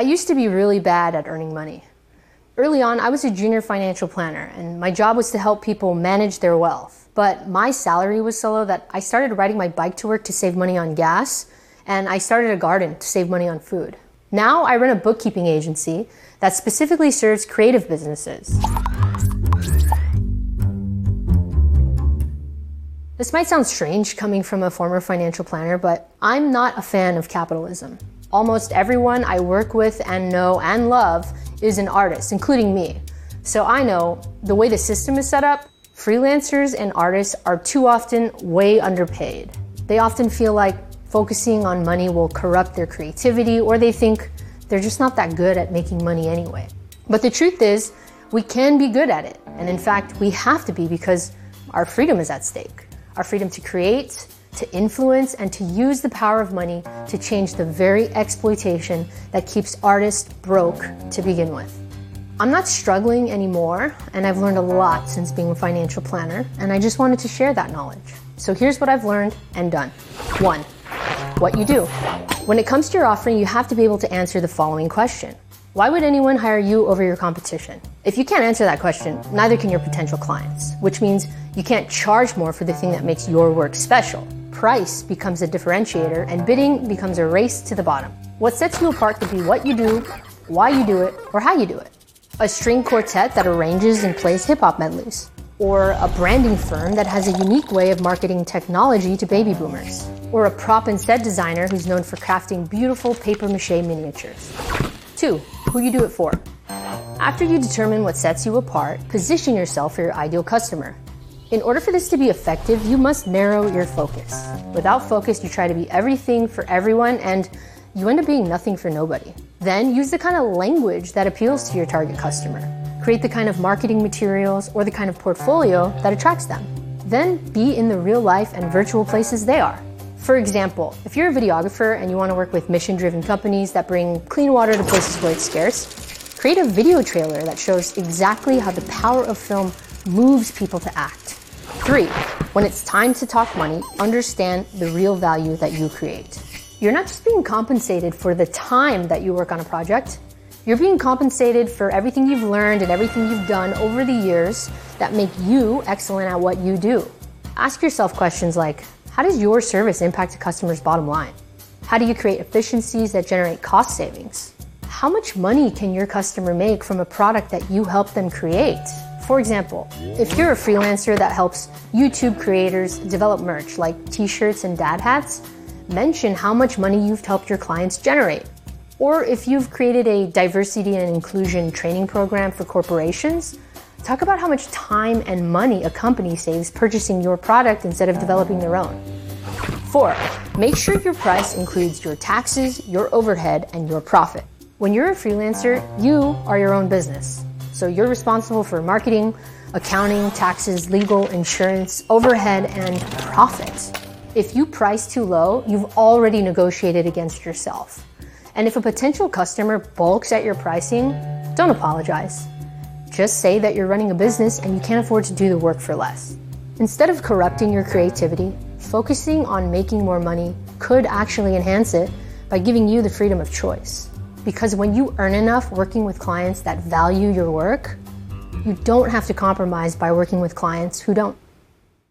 I used to be really bad at earning money. Early on, I was a junior financial planner, and my job was to help people manage their wealth. But my salary was so low that I started riding my bike to work to save money on gas, and I started a garden to save money on food. Now I run a bookkeeping agency that specifically serves creative businesses. This might sound strange coming from a former financial planner, but I'm not a fan of capitalism. Almost everyone I work with and know and love is an artist, including me. So I know the way the system is set up, freelancers and artists are too often way underpaid. They often feel like focusing on money will corrupt their creativity, or they think they're just not that good at making money anyway. But the truth is, we can be good at it. And in fact, we have to be because our freedom is at stake. Our freedom to create, to influence and to use the power of money to change the very exploitation that keeps artists broke to begin with. I'm not struggling anymore, and I've learned a lot since being a financial planner, and I just wanted to share that knowledge. So here's what I've learned and done. One, what you do. When it comes to your offering, you have to be able to answer the following question why would anyone hire you over your competition? If you can't answer that question, neither can your potential clients, which means you can't charge more for the thing that makes your work special price becomes a differentiator and bidding becomes a race to the bottom. What sets you apart could be what you do, why you do it, or how you do it. A string quartet that arranges and plays hip hop medleys. Or a branding firm that has a unique way of marketing technology to baby boomers. Or a prop and set designer who's known for crafting beautiful paper mache miniatures. Two, who you do it for. After you determine what sets you apart, position yourself for your ideal customer. In order for this to be effective, you must narrow your focus. Without focus, you try to be everything for everyone and you end up being nothing for nobody. Then use the kind of language that appeals to your target customer. Create the kind of marketing materials or the kind of portfolio that attracts them. Then be in the real life and virtual places they are. For example, if you're a videographer and you want to work with mission driven companies that bring clean water to places where it's scarce, create a video trailer that shows exactly how the power of film moves people to act. Three, when it's time to talk money, understand the real value that you create. You're not just being compensated for the time that you work on a project, you're being compensated for everything you've learned and everything you've done over the years that make you excellent at what you do. Ask yourself questions like How does your service impact a customer's bottom line? How do you create efficiencies that generate cost savings? How much money can your customer make from a product that you help them create? For example, if you're a freelancer that helps YouTube creators develop merch like t shirts and dad hats, mention how much money you've helped your clients generate. Or if you've created a diversity and inclusion training program for corporations, talk about how much time and money a company saves purchasing your product instead of developing their own. Four, make sure your price includes your taxes, your overhead, and your profit. When you're a freelancer, you are your own business. So you're responsible for marketing, accounting, taxes, legal, insurance, overhead, and profit. If you price too low, you've already negotiated against yourself. And if a potential customer bulks at your pricing, don't apologize. Just say that you're running a business and you can't afford to do the work for less. Instead of corrupting your creativity, focusing on making more money could actually enhance it by giving you the freedom of choice. Because when you earn enough working with clients that value your work, you don't have to compromise by working with clients who don't.